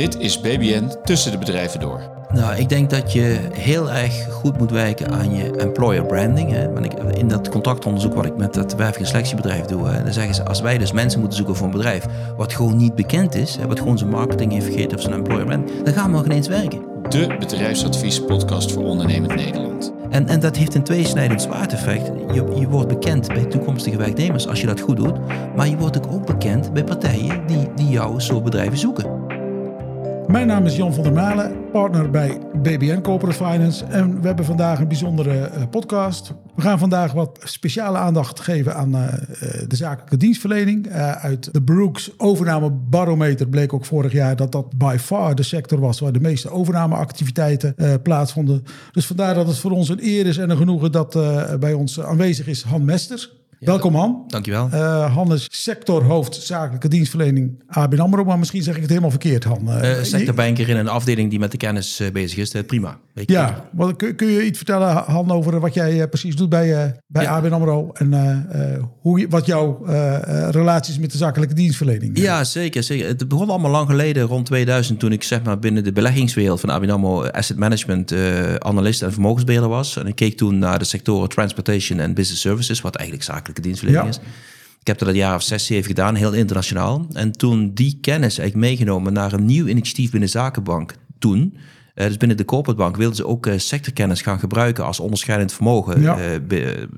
Dit is BBN Tussen de Bedrijven Door. Nou, ik denk dat je heel erg goed moet werken aan je employer branding. Hè. Want ik, in dat contactonderzoek wat ik met het werving- en selectiebedrijf doe, hè, dan zeggen ze als wij dus mensen moeten zoeken voor een bedrijf wat gewoon niet bekend is, hè, wat gewoon zijn marketing heeft vergeten of zijn employer branding, dan gaan we nog ineens werken. De bedrijfsadviespodcast voor ondernemend Nederland. En, en dat heeft een tweesnijdend zwaardeffect. Je, je wordt bekend bij toekomstige werknemers als je dat goed doet, maar je wordt ook bekend bij partijen die, die jouw soort bedrijven zoeken. Mijn naam is Jan van der Malen, partner bij BBN Corporate Finance. En we hebben vandaag een bijzondere eh, podcast. We gaan vandaag wat speciale aandacht geven aan uh, de zakelijke dienstverlening. Uit de Brooks overnamebarometer bleek ook vorig jaar dat dat by far de sector was waar de meeste overnameactiviteiten plaatsvonden. Dus vandaar dat het voor ons een eer is en een genoegen dat bij ons aanwezig is Han Mesters. Welkom Han. Dankjewel. Uh, Han is sectorhoofd zakelijke dienstverlening ABN AMRO, maar misschien zeg ik het helemaal verkeerd Han. Uh, sectorbanker in een afdeling die met de kennis bezig is, prima. ja, wat, kun, kun, je iets vertellen Han over wat jij precies doet bij, bij ja. ABN AMRO en hoe, wat jouw relaties met de zakelijke dienstverlening Ja, zeker, zeker. Het begon allemaal lang geleden, rond 2000, toen ik zeg maar binnen de beleggingswereld van ABN AMRO Asset Management analist en vermogensbeheerder was. En ik keek toen naar de sectoren Transportation en Business Services, wat eigenlijk zakelijk dienstverlening is. Ik heb dat het jaar of zes, zeven gedaan, heel internationaal. En toen die kennis eigenlijk meegenomen naar een nieuw initiatief binnen Zakenbank toen... Uh, dus binnen de corporate bank wilden ze ook uh, sectorkennis gaan gebruiken als onderscheidend vermogen ja. uh,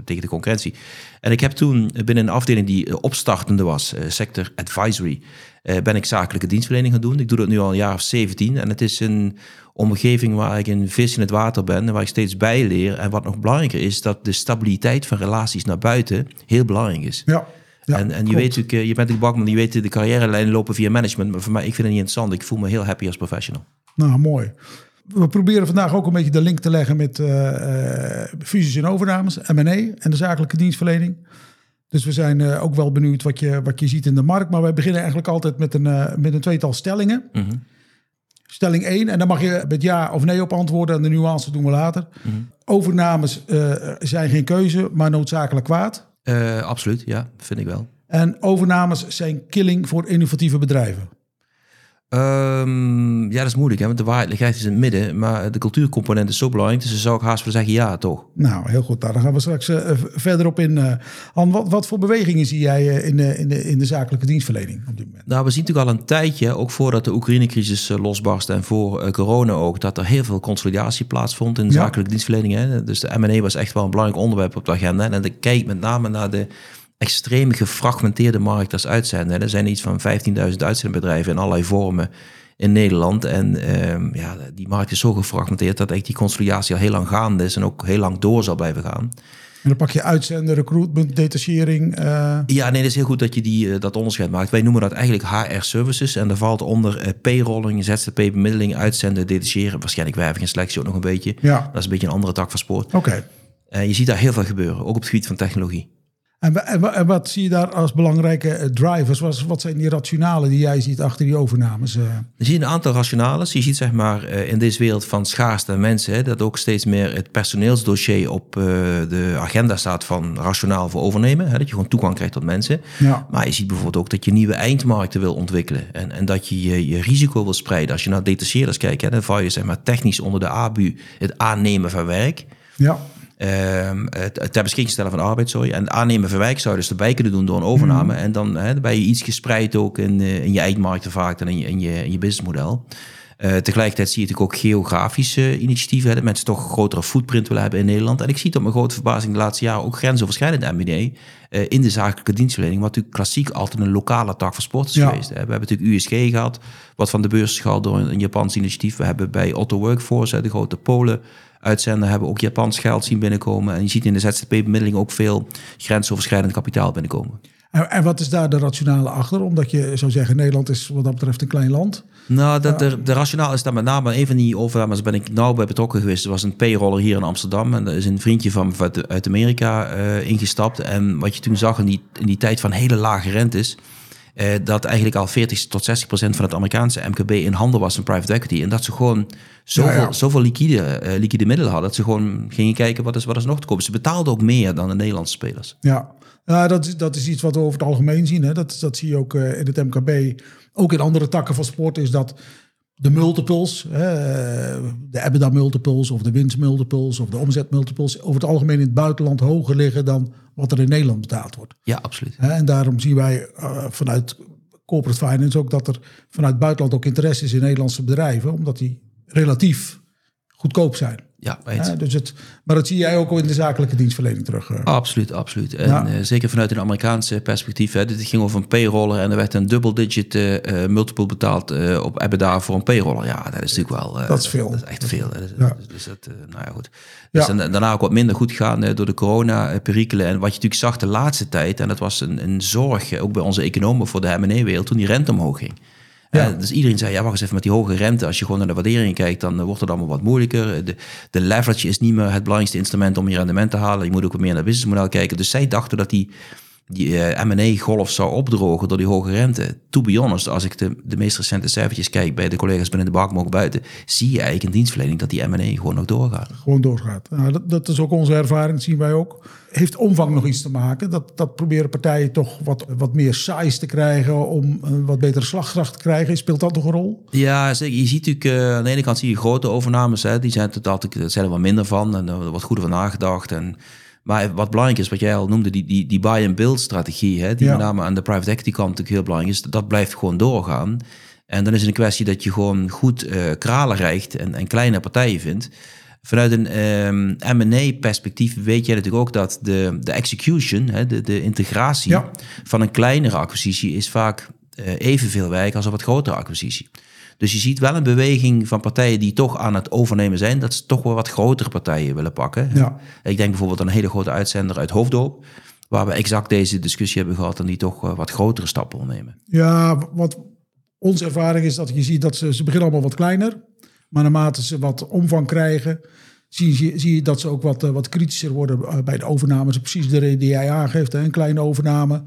tegen de concurrentie. En ik heb toen binnen een afdeling die opstartende was, sector advisory, ben ik zakelijke dienstverlening gaan doen. Ik doe dat nu al een jaar of 17 en het is een omgeving waar ik een vis in het water ben en waar ik steeds bij leer. En wat nog belangrijker is, dat de stabiliteit van relaties naar buiten heel belangrijk is. Ja. Ja, en, en je weet natuurlijk, je bent een bakman, je weet de carrière lopen via management. Maar voor mij, ik vind het niet interessant. Ik voel me heel happy als professional. Nou, mooi. We proberen vandaag ook een beetje de link te leggen met uh, uh, fusies en overnames, M&A en de zakelijke dienstverlening. Dus we zijn uh, ook wel benieuwd wat je, wat je ziet in de markt. Maar wij beginnen eigenlijk altijd met een, met een tweetal stellingen. Mm -hmm. Stelling 1, en dan mag je met ja of nee op antwoorden. En de nuance doen we later. Mm -hmm. Overnames zijn geen keuze, maar noodzakelijk kwaad. absoluut, ja, vind ik wel. En overnames zijn killing voor innovatieve bedrijven. Um, ja, dat is moeilijk, hè? want de waarheid ligt is in het midden. Maar de cultuurcomponent is zo belangrijk, dus dan zou ik haast willen zeggen ja, toch? Nou, heel goed. Daar gaan we straks uh, verder op in. Uh, Han, wat, wat, voor bewegingen zie jij uh, in, de, in, de, in de zakelijke dienstverlening op dit moment? Nou, we zien natuurlijk al een tijdje, ook voordat de Oekraïne-crisis losbarstte en voor corona ook, dat er heel veel consolidatie plaatsvond in de ja. zakelijke dienstverlening. Hè? Dus de M&A was echt wel een belangrijk onderwerp op de agenda. En dan kijk met name naar de extreem gefragmenteerde markt als uitzender. Er zijn iets van 15.000 uitzendbedrijven in allerlei vormen in Nederland. En uh, ja, die markt is zo gefragmenteerd dat echt die consolidatie al heel lang gaande is en ook heel lang door zal blijven gaan. En dan pak je uitzenden, recruitment, detachering. Uh... Ja, nee, dat is heel goed dat je die, uh, dat onderscheid maakt. Wij noemen dat eigenlijk HR services. En daar valt onder uh, payrolling, ZZP, bemiddeling, uitzenden, detacheren. Waarschijnlijk werving en selectie ook nog een beetje. Ja. Dat is een beetje een andere tak van sport. Oké. Okay. je ziet daar heel veel gebeuren, ook op het gebied van technologie. En, en, en, wat zie je daar als belangrijke drivers? Wat, wat zijn die rationalen die jij ziet achter die overnames? Je ziet een aantal rationales. Je ziet zeg maar in deze wereld van schaarste mensen... Dat ook steeds meer het personeelsdossier op de agenda staat van rationaal voor overnemen. Dat je gewoon toegang krijgt tot mensen. Ja. Maar je ziet bijvoorbeeld ook dat je nieuwe eindmarkten wil ontwikkelen. En, en dat je, je je risico wil spreiden. Als je naar detacheerders kijkt, dan val je zeg maar, technisch onder de ABU het aannemen van werk... Ja. Het ter beschikking stellen van arbeid, sorry. En aannemen van werk zou dus erbij kunnen doen door een overname. Mm. En dan, hè, dan ben je iets gespreid ook in, uh, in je eindmarkten vaak en in je, in je, in je businessmodel. Uh, tegelijkertijd zie je natuurlijk ook geografische initiatieven. Hè, dat mensen toch een grotere footprint willen hebben in Nederland. En ik zie tot mijn grote verbazing de laatste jaren ook grensoverschrijdend MBA uh, in de zakelijke dienstverlening. Wat natuurlijk klassiek altijd een lokale tak van sport is Ja. geweest. Hè. We hebben natuurlijk USG gehad, wat van de beurs is gehaald door een, een Japans initiatief. We hebben bij Otto Workforce, hè, de grote Polen uitzender hebben ook Japans geld zien binnenkomen. En je ziet in de ZZP-bemiddeling ook veel grensoverschrijdend kapitaal binnenkomen. En, en wat is daar de rationale achter? Omdat je zou zeggen, Nederland is wat dat betreft een klein land. Nou, dat, de, de rationaal is daar met name een van die overnames ben ik nauw bij betrokken geweest. Er was een payroller hier in Amsterdam en er is een vriendje van uit, uit Amerika uh, ingestapt. En wat je toen zag in die, in die tijd van hele lage rentes, uh, dat eigenlijk al 40 tot 60 procent van het Amerikaanse MKB in handen was van private equity. En dat ze gewoon zoveel, Ja, ja. zoveel liquide, uh, liquide middelen hadden, dat ze gewoon gingen kijken wat is, wat is nog te kopen. Ze betaalden ook meer dan de Nederlandse spelers. Ja, ja dat, is, dat is iets wat we over het algemeen zien. Hè. Dat, dat zie je ook uh, in het MKB. Ook in andere takken van sport is dat de multiples, de EBITDA multiples of de winst multiples of de omzet multiples over het algemeen in het buitenland hoger liggen dan wat er in Nederland betaald wordt. Ja, absoluut. En daarom zien wij uh, vanuit corporate finance ook dat er vanuit het buitenland ook interesse is in Nederlandse bedrijven, omdat die relatief goedkoop zijn. Ja, ja, dus het, maar dat zie jij ook al in de zakelijke dienstverlening terug. Uh. Absoluut, absoluut. En ja. uh, zeker vanuit een Amerikaanse perspectief. Hè, dit ging over een payroller en er werd een double-digit uh, multiple betaald op EBITDA voor een payroller. Ja, dat is natuurlijk wel... dat is veel. Dat is echt veel. Dus, ja. dus dat, nou ja, goed. Dus en, daarna ook wat minder goed gaan door de corona-perikelen. En wat je natuurlijk zag de laatste tijd, en dat was een, een zorg, ook bij onze economen voor de M&A-wereld, toen die rente omhoog ging. Ja. Uh, dus iedereen zei, ja, wacht eens even met die hoge rente. Als je gewoon naar de waardering kijkt, dan wordt het allemaal wat moeilijker. De, de leverage is niet meer het belangrijkste instrument om je rendement te halen. Je moet ook wat meer naar het businessmodel kijken. Dus zij dachten dat die, die uh, M&A-golf zou opdrogen door die hoge rente. To be honest, als ik de, de meest recente cijfertjes kijk bij de collega's binnen de bank, maar ook buiten, zie je eigenlijk in dienstverlening dat die M&A gewoon nog doorgaat. Gewoon doorgaat. Nou, dat, dat is ook onze ervaring, dat zien wij ook heeft omvang nog iets te maken. Dat, dat proberen partijen toch wat, wat meer size te krijgen om een wat betere slagkracht te krijgen. Speelt dat nog een rol? Ja, zeker. Je ziet natuurlijk, uh, aan de ene kant zie je grote overnames. Hè, die zijn, dat, zijn er wat minder van en er wordt goeder van nagedacht. En, maar wat belangrijk is, wat jij al noemde, die, die, die buy-and-build strategie, hè, die ja. met name aan de private equity kant natuurlijk heel belangrijk is, dat blijft gewoon doorgaan. En dan is het een kwestie dat je gewoon goed uh, kralen rijgt en, en kleine partijen vindt. Vanuit een um, M&A-perspectief weet jij natuurlijk ook dat de, de execution, hè, de, de integratie ja. van een kleinere acquisitie is vaak uh, evenveel werk als een wat grotere acquisitie. Dus je ziet wel een beweging van partijen die toch aan het overnemen zijn, dat ze toch wel wat grotere partijen willen pakken. Ja. Ik denk bijvoorbeeld aan een hele grote uitzender uit Hoofddoop, waar we exact deze discussie hebben gehad en die toch uh, wat grotere stappen wil nemen. Ja, wat onze ervaring is dat je ziet dat ze, ze beginnen allemaal wat kleiner. Maar naarmate ze wat omvang krijgen, zie je, zie je dat ze ook wat, uh, wat kritischer worden eh, bij de overnames. Precies de reden die jij aangeeft, hè, een kleine overname.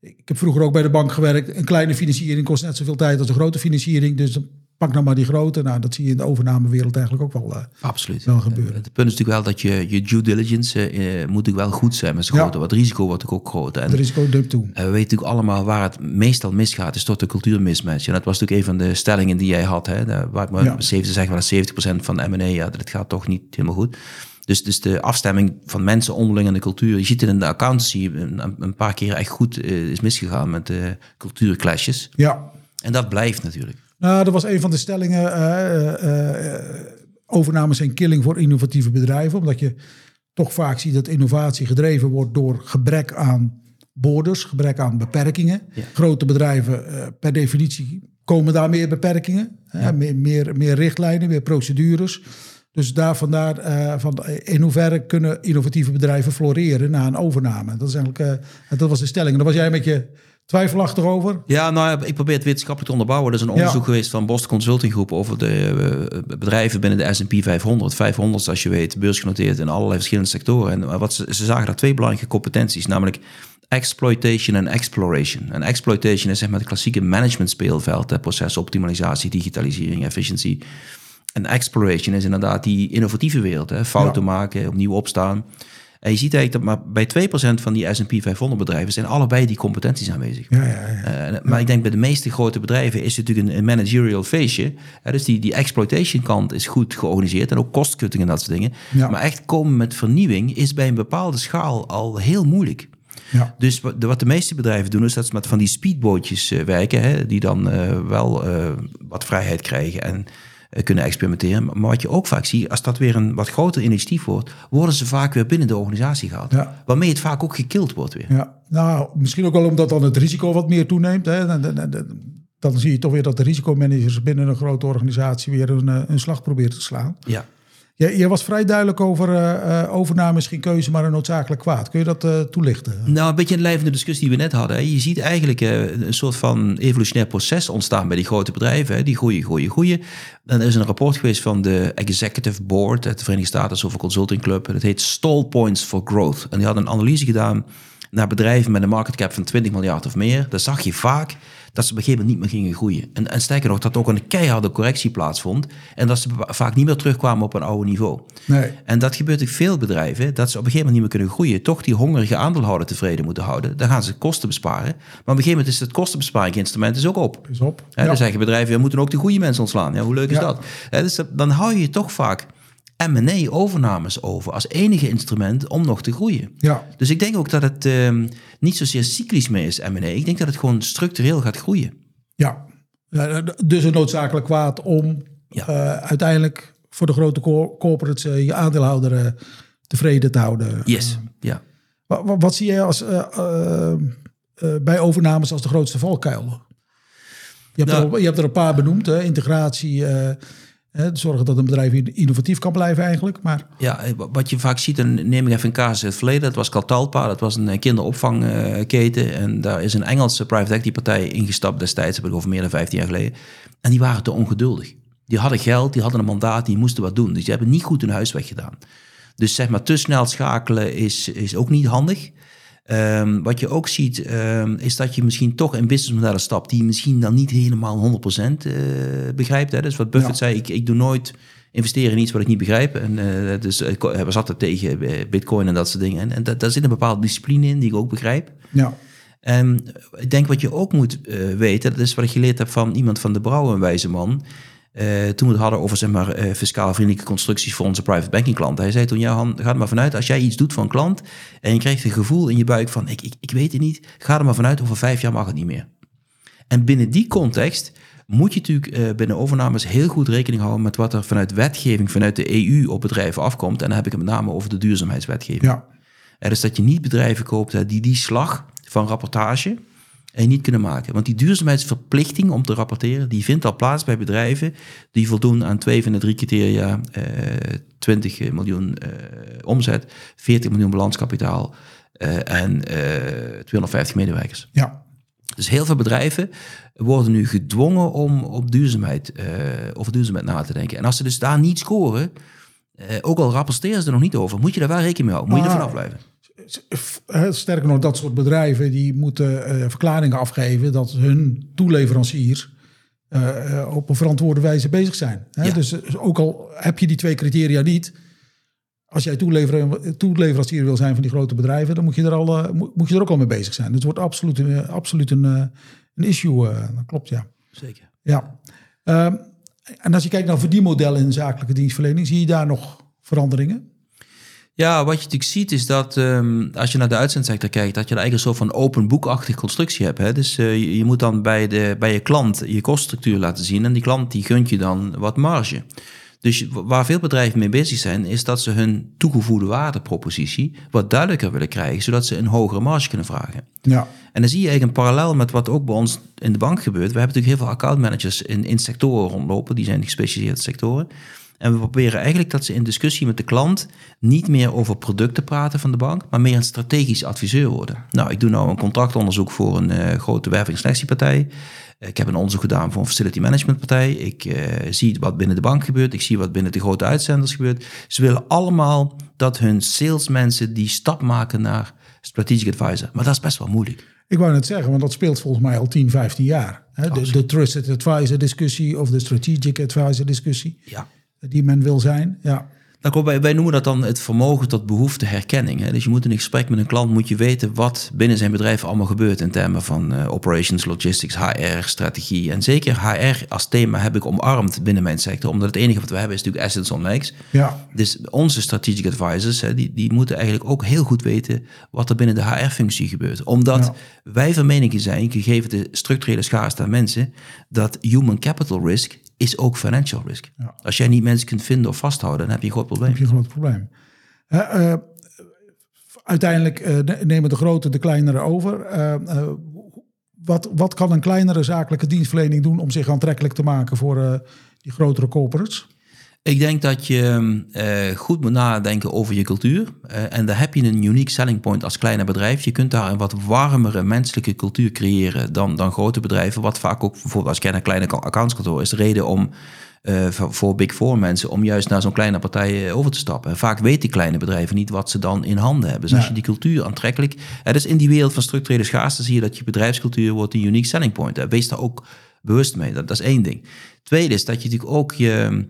Ik heb vroeger ook bij de bank gewerkt. Een kleine financiering kost net zoveel tijd als een grote financiering. Dus pak nou maar die grote. Nou, dat zie je in de overnamewereld eigenlijk ook wel, uh, Absoluut. wel gebeuren. Het punt is natuurlijk wel dat je, je due diligence uh, moet natuurlijk wel goed zijn met z'n ja. Wat risico wordt ook groter. Het risico toe. Uh, we weten natuurlijk allemaal waar het meestal misgaat, is tot de cultuurmismatch. En dat was natuurlijk een van de stellingen die jij had. Hè, waar ik maar ja. 70, zeg maar 70% van de M&A, ja, dat gaat toch niet helemaal goed. Dus, dus de afstemming van mensen onderling in de cultuur. Je ziet het in de accountancy een, een paar keer echt goed is misgegaan met de cultuurclashes. Ja. En dat blijft natuurlijk. Nou, dat was een van de stellingen. Uh, uh, overnames zijn killing voor innovatieve bedrijven. Omdat je toch vaak ziet dat innovatie gedreven wordt door gebrek aan borders, gebrek aan beperkingen. Ja. Grote bedrijven, per definitie, komen daar meer beperkingen. Ja. Meer, meer, meer richtlijnen, meer procedures. Dus daar vandaar uh, van in hoeverre kunnen innovatieve bedrijven floreren na een overname. Dat, is eigenlijk, uh, dat was de stelling. En dan was jij met je twijfelachtig over? Ja, nou, ik probeer het wetenschappelijk te onderbouwen. Er is een onderzoek ja. geweest van Boston Consulting Groep over de uh, bedrijven binnen de S&P 500. 500, als je weet, beursgenoteerd in allerlei verschillende sectoren. En wat ze, ze zagen daar twee belangrijke competenties, namelijk exploitation en exploration. En exploitation is zeg maar het klassieke management speelveld, procesoptimalisatie, digitalisering, efficiëntie. En exploration is inderdaad die innovatieve wereld, hè? fouten ja. maken, opnieuw opstaan. En je ziet eigenlijk dat maar bij 2% van die S&P 500 bedrijven zijn allebei die competenties aanwezig. Ja, ja, ja. Uh, maar ik denk bij de meeste grote bedrijven is het natuurlijk een, managerial feestje. Uh, dus die, die exploitation kant is goed georganiseerd en ook kostcutting en dat soort dingen. Maar echt komen met vernieuwing is bij een bepaalde schaal al heel moeilijk. Ja. Dus wat de, wat de, meeste bedrijven doen, is dat ze met van die speedbootjes uh, werken, hè, die dan wel wat vrijheid krijgen en kunnen experimenteren. Maar wat je ook vaak ziet, als dat weer een wat groter initiatief wordt, worden ze vaak weer binnen de organisatie gehaald. Ja. Waarmee het vaak ook gekild wordt weer. Ja, nou, misschien ook wel omdat dan het risico wat meer toeneemt. Hè. Dan, zie je toch weer dat de risicomanagers binnen een grote organisatie weer een, een slag proberen te slaan. Ja. Je, was vrij duidelijk over uh, overname is geen keuze, maar een noodzakelijk kwaad. Kun je dat uh, toelichten? Nou, een beetje een lijvende discussie die we net hadden. Je ziet eigenlijk een soort van evolutionair proces ontstaan bij die grote bedrijven. Die groeien, groeien, groeien. En er is een rapport geweest van de Executive Board uit de Verenigde Staten over Consulting Club. Dat heet Stall Points for Growth. En die hadden een analyse gedaan naar bedrijven met een market cap van 20 miljard of meer. Daar zag je vaak dat ze op een gegeven moment niet meer gingen groeien. En, en sterker nog, dat ook een keiharde correctie plaatsvond en dat ze vaak niet meer terugkwamen op een oude niveau. Nee. En dat gebeurt in veel bedrijven, dat ze op een gegeven moment niet meer kunnen groeien, toch die hongerige aandeelhouder tevreden moeten houden. Dan gaan ze kosten besparen. Maar op een gegeven moment is het kostenbesparingsinstrument is ook op. Is op. Ja. Dan zeggen bedrijven, we moeten ook de goede mensen ontslaan. Ja, hoe leuk is Ja. dat? Dus dat- dan hou je toch vaak M&A-overnames over als enige instrument om nog te groeien. Ja. Dus ik denk ook dat het ehm, niet zozeer cyclisch meer is, M&A. Ik denk dat het gewoon structureel gaat groeien. Ja. Dus een noodzakelijk kwaad om Ja. eh, uiteindelijk voor de grote co- corporates eh, je aandeelhouder eh, tevreden te houden. Yes, ja. Wat, wat, zie jij als, bij overnames als de grootste valkuil? Je hebt, Nou- er, je hebt er een paar benoemd. Hè? Integratie, zorgen dat een bedrijf in- innovatief kan blijven eigenlijk. Maar Ja, eh, wat je vaak ziet, en neem ik even een casus uit het verleden. Dat was Catalpa, dat was een eh, kinderopvangketen. En daar is een Engelse private equity partij ingestapt destijds, heb ik over meer dan 15 jaar geleden. En die waren te ongeduldig. Die hadden geld, die hadden een mandaat, die moesten wat doen. Dus die hebben niet goed hun huiswerk gedaan. Dus zeg maar, te snel schakelen is, is ook niet handig. Ehm, wat je ook ziet, ehm, is dat je misschien toch in businessmodellen stapt... die je misschien dan niet helemaal 100% eh, begrijpt. Hè? Dus wat Buffett Ja. zei, ik, ik doe nooit investeren in iets wat ik niet begrijp. En, dus ik was altijd tegen bitcoin en dat soort dingen. En, en da- daar zit een bepaalde discipline in die ik ook begrijp. ja, En ik denk wat je ook moet weten, dat is wat ik geleerd heb van iemand van de Brouwer, een wijze man. Eh, toen we het hadden over zeg maar, eh, fiscaal vriendelijke constructies voor onze private banking klanten. Hij zei toen, ja Han, ga er maar vanuit, als jij iets doet voor een klant en je krijgt een gevoel in je buik van, ik, ik, ik weet het niet, ga er maar vanuit, over vijf jaar mag het niet meer. En binnen die context moet je natuurlijk eh, binnen overnames heel goed rekening houden met wat er vanuit wetgeving, vanuit de EU op bedrijven afkomt. En dan heb ik het met name over de duurzaamheidswetgeving. ja, Er dus dat je niet bedrijven koopt hè, die die slag van rapportage en niet kunnen maken. Want die duurzaamheidsverplichting om te rapporteren, die vindt al plaats bij bedrijven die voldoen aan twee van de drie criteria. eh 20 miljoen eh, omzet, 40 miljoen balanskapitaal eh, en eh 250 medewerkers. ja. Dus heel veel bedrijven worden nu gedwongen om op duurzaamheid, eh, over duurzaamheid na te denken. En als ze dus daar niet scoren, eh, ook al rapporteren ze er nog niet over, moet je daar wel rekening mee houden. Moet je er Maar- vanaf blijven. Sterker nog, dat soort bedrijven die moeten eh, verklaringen afgeven dat hun toeleveranciers eh, eh, op een verantwoorde wijze bezig zijn. Hè? Ja. Dus ook al heb je die twee criteria niet, als jij toelever, toeleverancier wil zijn van die grote bedrijven, dan moet je er, al, moet, je er ook al mee bezig zijn. Het wordt absoluut, een- absoluut een, een issue. dat klopt, ja. Zeker. ja. Ehm, en als je kijkt naar verdienmodellen in zakelijke dienstverlening, zie je daar nog veranderingen? Ja, wat je natuurlijk ziet is dat ehm, als je naar de uitzendsector kijkt, dat je daar eigenlijk een soort van open boekachtige constructie hebt. Hè? Dus eh, je, je moet dan bij, de, bij je klant je koststructuur laten zien en die klant die gunt je dan wat marge. Dus waar veel bedrijven mee bezig zijn, is dat ze hun toegevoegde waardepropositie wat duidelijker willen krijgen, zodat ze een hogere marge kunnen vragen. Ja. En dan zie je eigenlijk een parallel met wat ook bij ons in de bank gebeurt. We hebben natuurlijk heel veel accountmanagers in, in sectoren rondlopen, die zijn gespecialiseerde sectoren. En we proberen eigenlijk dat ze in discussie met de klant niet meer over producten praten van de bank, maar meer een strategisch adviseur worden. Nou, ik doe nou een contractonderzoek voor een eh, grote wervingsselectiepartij. Ik heb een onderzoek gedaan voor een facility management partij. Ik eh, zie wat binnen de bank gebeurt. Ik zie wat binnen de grote uitzenders gebeurt. Ze willen allemaal dat hun salesmensen die stap maken naar strategic advisor. Maar dat is best wel moeilijk. Ik wou net zeggen, want dat speelt volgens mij al 10, 15 jaar. Hè? De, de trusted advisor discussie of de strategic advisor discussie Ja. Die men wil zijn. Ja, Nou, wij, wij noemen dat dan het vermogen tot behoefteherkenning. Hè? Dus je moet in een gesprek met een klant moet je weten wat binnen zijn bedrijf allemaal gebeurt in termen van eh, operations, logistics, HR, strategie. En zeker HR als thema heb ik omarmd binnen mijn sector, omdat het enige wat we hebben is natuurlijk assets on legs. ja, Dus onze strategic advisors, hè, die, die moeten eigenlijk ook heel goed weten wat er binnen de HR-functie gebeurt. Omdat Ja. wij van mening zijn, gegeven de structurele schaarste aan mensen, dat human capital risk is ook financial risk. Ja. Als jij niet mensen kunt vinden of vasthouden, dan heb je een groot probleem. heb je een groot probleem. Eh, uiteindelijk eh, ne- nemen de grote de kleinere over. Eh, wat, wat kan een kleinere zakelijke dienstverlening doen om zich aantrekkelijk te maken voor die grotere corporates? Ik denk dat je uh, goed moet nadenken over je cultuur. Uh, en daar heb je een unique selling point als kleine bedrijf. Je kunt daar een wat warmere menselijke cultuur creëren dan, dan grote bedrijven. Wat vaak ook, bijvoorbeeld als je een kleine accountskantoor, is de reden om uh, voor, Big Four mensen om juist naar zo'n kleine partij over te stappen. Vaak weten die kleine bedrijven niet wat ze dan in handen hebben. Dus als je die cultuur aantrekkelijk. Het is in die wereld van structurele schaarste zie je dat je bedrijfscultuur wordt een unique selling point. Wees daar ook bewust mee. Dat, dat is één ding. Tweede is dat je natuurlijk ook je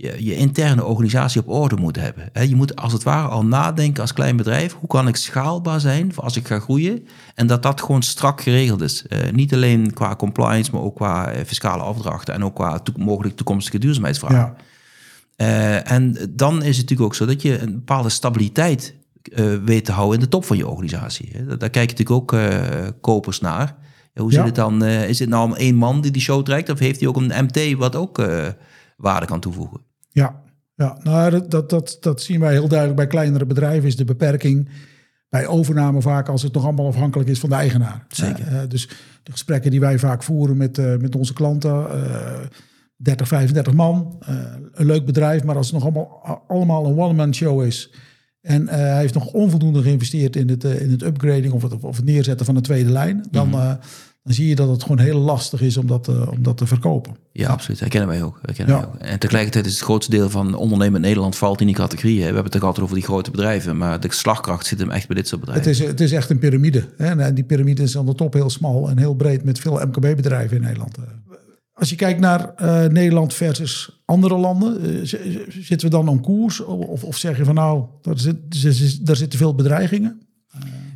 je, je interne organisatie op orde moet hebben. Je moet als het ware al nadenken als klein bedrijf, hoe kan ik schaalbaar zijn als ik ga groeien? En dat dat gewoon strak geregeld is. Eh, niet alleen qua compliance, maar ook qua eh, fiscale afdrachten en ook qua mogelijk toekomstige duurzaamheidsvragen. Ja. Uh, en dan is het natuurlijk ook zo dat je een bepaalde stabiliteit weet te houden in de top van je organisatie. Daar kijken natuurlijk ook kopers naar. Hoe zit het dan? is het nou één man die die show trekt? Of heeft hij ook een MT wat ook waarde kan toevoegen? Ja, ja. nou, dat, dat, dat, zien wij heel duidelijk bij kleinere bedrijven, is de beperking bij overname vaak als het nog allemaal afhankelijk is van de eigenaar. Zeker. Uh, dus de gesprekken die wij vaak voeren met, uh, met onze klanten, uh, 30, 35 man, een leuk bedrijf, maar als het nog allemaal, allemaal een one-man show is en hij heeft nog onvoldoende geïnvesteerd in het, in het upgrading of het, of het neerzetten van een tweede lijn, dan, mm dan zie je dat het gewoon heel lastig is om dat, uh, om dat te verkopen. Ja, absoluut. Dat kennen wij ook. Dat kennen wij ook. En tegelijkertijd is het grootste deel van ondernemen in Nederland valt in die categorieën. We hebben het ook altijd over die grote bedrijven, maar de slagkracht zit hem echt bij dit soort bedrijven. Het is, het is echt een piramide. Hè? En die piramide is aan de top heel smal en heel breed met veel MKB-bedrijven in Nederland. Eh. Als je kijkt naar uh, Nederland versus andere landen, uh, zitten we dan aan koers? Of, of zeg je van nou, daar, zit, daar zitten veel bedreigingen?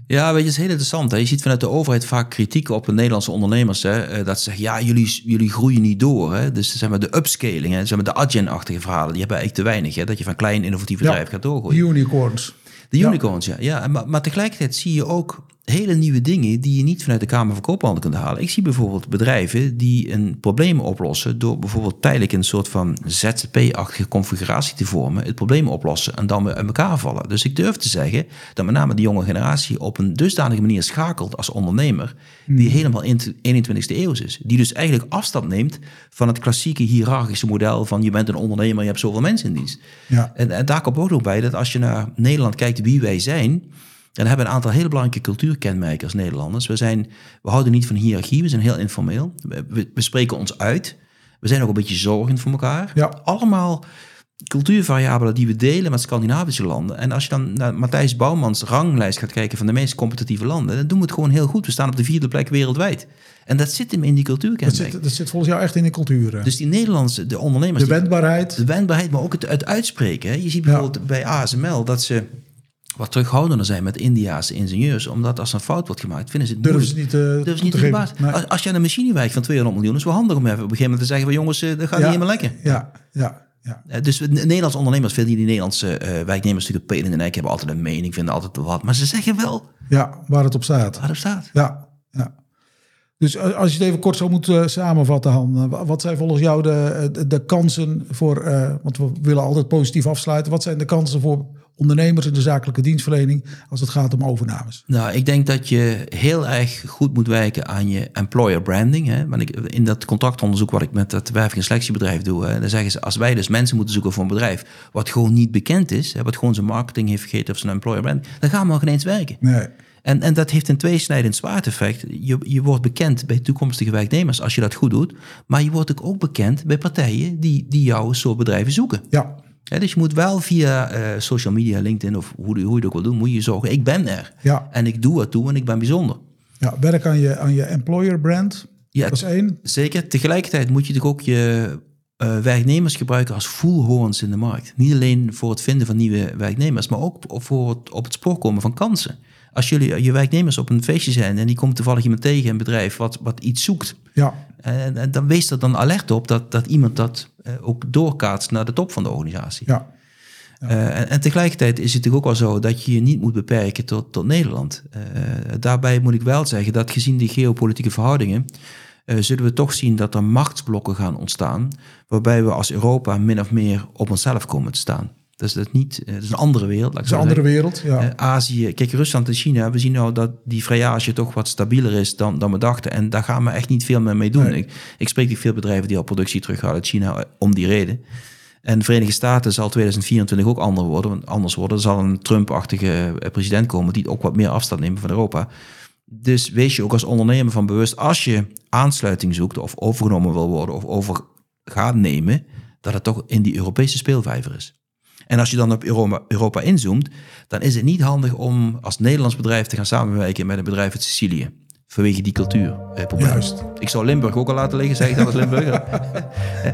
Ja, weet je, het is heel interessant. Hè? Je ziet vanuit de overheid vaak kritiek op de Nederlandse ondernemers. Hè? Eh, dat ze zeggen, ja, jullie, jullie groeien niet door. Hè? Dus zeg maar, de upscaling, hè? Zeg maar, de Adyen-achtige verhalen, die hebben eigenlijk te weinig. Hè? Dat je van klein innovatief bedrijf gaat doorgroeien. De unicorns. De unicorns, ja. ja. Maar, maar tegelijkertijd zie je ook hele nieuwe dingen die je niet vanuit de Kamer van Koophandel kunt halen. Ik zie bijvoorbeeld bedrijven die een probleem oplossen door bijvoorbeeld tijdelijk een soort van ZZP-achtige configuratie te vormen, het probleem oplossen en dan weer uit elkaar vallen. Dus ik durf te zeggen dat met name de jonge generatie op een dusdanige manier schakelt als ondernemer, die hmm. helemaal in de 21ste eeuw is. Die dus eigenlijk afstand neemt van het klassieke hiërarchische model van je bent een ondernemer, je hebt zoveel mensen in dienst. Ja. En, en daar komt ook nog bij dat als je naar Nederland kijkt wie wij zijn, en hebben een aantal hele belangrijke cultuurkenmerken als Nederlanders. We, zijn, we houden niet van hiërarchie, we zijn heel informeel. We, we spreken ons uit. We zijn ook een beetje zorgend voor elkaar. Ja. Allemaal cultuurvariabelen die we delen met Scandinavische landen. En als je dan naar Matthijs Bouwmans ranglijst gaat kijken van de meest competitieve landen, dan doen we het gewoon heel goed. We staan op de vierde plek wereldwijd. En dat zit hem in die cultuurkenmerken. Dat zit, dat zit volgens jou echt in de cultuur. Dus die Nederlandse, de ondernemers... De wendbaarheid. De wendbaarheid, maar ook het, het uitspreken. Hè. Je ziet bijvoorbeeld bij ASML dat ze wat terughoudender zijn met Indiaanse ingenieurs. Omdat als een fout wordt gemaakt, vinden ze het durven Ze niet, uh, durven ze niet te, geven. Als, als je aan een machine werkt van 200 miljoen, is het wel handig om even op een gegeven moment te zeggen... van jongens, uh, dat gaat niet helemaal lekker. Ja, ja. Ja. Uh, dus Nederlandse ondernemers vinden die Nederlandse uh, werknemers natuurlijk pelen in de nek, hebben altijd een mening, vinden altijd wat. Maar ze zeggen wel... Ja, waar het op staat. Waar het op staat. Ja, ja. Dus als je het even kort zo moet samenvatten, Han. wat zijn volgens jou de, de, de kansen voor... want we willen altijd positief afsluiten. Wat zijn de kansen voor ondernemers in de zakelijke dienstverlening als het gaat om overnames? Nou, ik denk dat je heel erg goed moet werken aan je employer branding. Hè? Want ik, in dat contractonderzoek wat ik met het werving- en selectiebedrijf doe, hè, dan zeggen ze als wij dus mensen moeten zoeken voor een bedrijf wat gewoon niet bekend is, hè, wat gewoon zijn marketing heeft vergeten of zijn employer branding, dan gaan we al geen eens werken. Nee. En, en dat heeft een tweesnijdend zwaard Je, je wordt bekend bij toekomstige werknemers als je dat goed doet. Maar je wordt ook bekend bij partijen die, die jouw soort bedrijven zoeken. Ja dus je moet wel via uh, social media, LinkedIn of hoe, hoe je het ook wil doen, moet je zorgen, ik ben er. Ja. En ik doe het toe en ik ben bijzonder. Ja, werk aan je, aan je employer brand. Ja, dat is één. Zeker. Tegelijkertijd moet je natuurlijk ook je uh, werknemers gebruiken als voelhoorns in de markt. Niet alleen voor het vinden van nieuwe werknemers, maar ook voor het op het spoor komen van kansen. Als jullie je werknemers op een feestje zijn en die komt toevallig iemand tegen, een bedrijf wat, wat iets zoekt. Ja. En, en dan wees er dan alert op dat, dat iemand dat ook doorkaatst naar de top van de organisatie. Ja. Uh, en, en, tegelijkertijd is het natuurlijk ook wel zo dat je je niet moet beperken tot, tot Nederland. Uh, daarbij moet ik wel zeggen dat gezien die geopolitieke verhoudingen, zullen we toch zien dat er machtsblokken gaan ontstaan, waarbij we als Europa min of meer op onszelf komen te staan. Dus dat is niet, dat is een andere wereld. Dat is een andere wereld, ja. Azië, kijk, Rusland en China, we zien nou dat die vrijage toch wat stabieler is dan, dan we dachten. En daar gaan we echt niet veel meer mee doen. Ik, ik spreek die veel bedrijven die al productie terughalen uit China om die reden. En de Verenigde Staten zal 2024 ook anders worden. Anders worden. Er zal een Trump-achtige eh, president komen die ook wat meer afstand neemt van Europa. Dus wees je ook als ondernemer van bewust, als je aansluiting zoekt of overgenomen wil worden of over gaat nemen, dat het toch in die Europese speelvijver is. En als je dan op Europa, Europa inzoomt, dan is het niet handig om als Nederlands bedrijf te gaan samenwerken met een bedrijf uit Sicilië. Vanwege die cultuur. Eh, Juist. Ik zou Limburg ook al laten liggen, zeg ik dat als Limburger.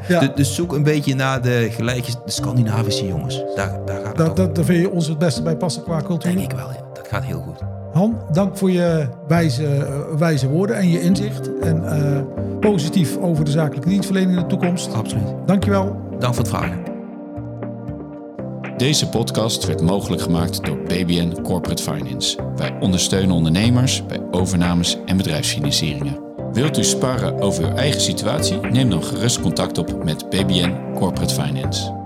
Ja. dus, dus zoek een beetje naar de gelijke, de Scandinavische jongens. Daar, daar gaat het Dat, dat, daar vind je ons het beste bij passen qua cultuur. denk ik wel, ja. Dat gaat heel goed. Han, dank voor je wijze, eh, wijze woorden en je inzicht. En eh, positief over de zakelijke dienstverlening in de toekomst. Absoluut. Dankjewel. Dank voor het vragen. Deze podcast werd mogelijk gemaakt door BBN Corporate Finance. Wij ondersteunen ondernemers bij overnames en bedrijfsfinancieringen. Wilt u sparren over uw eigen situatie? Neem dan gerust contact op met BBN Corporate Finance.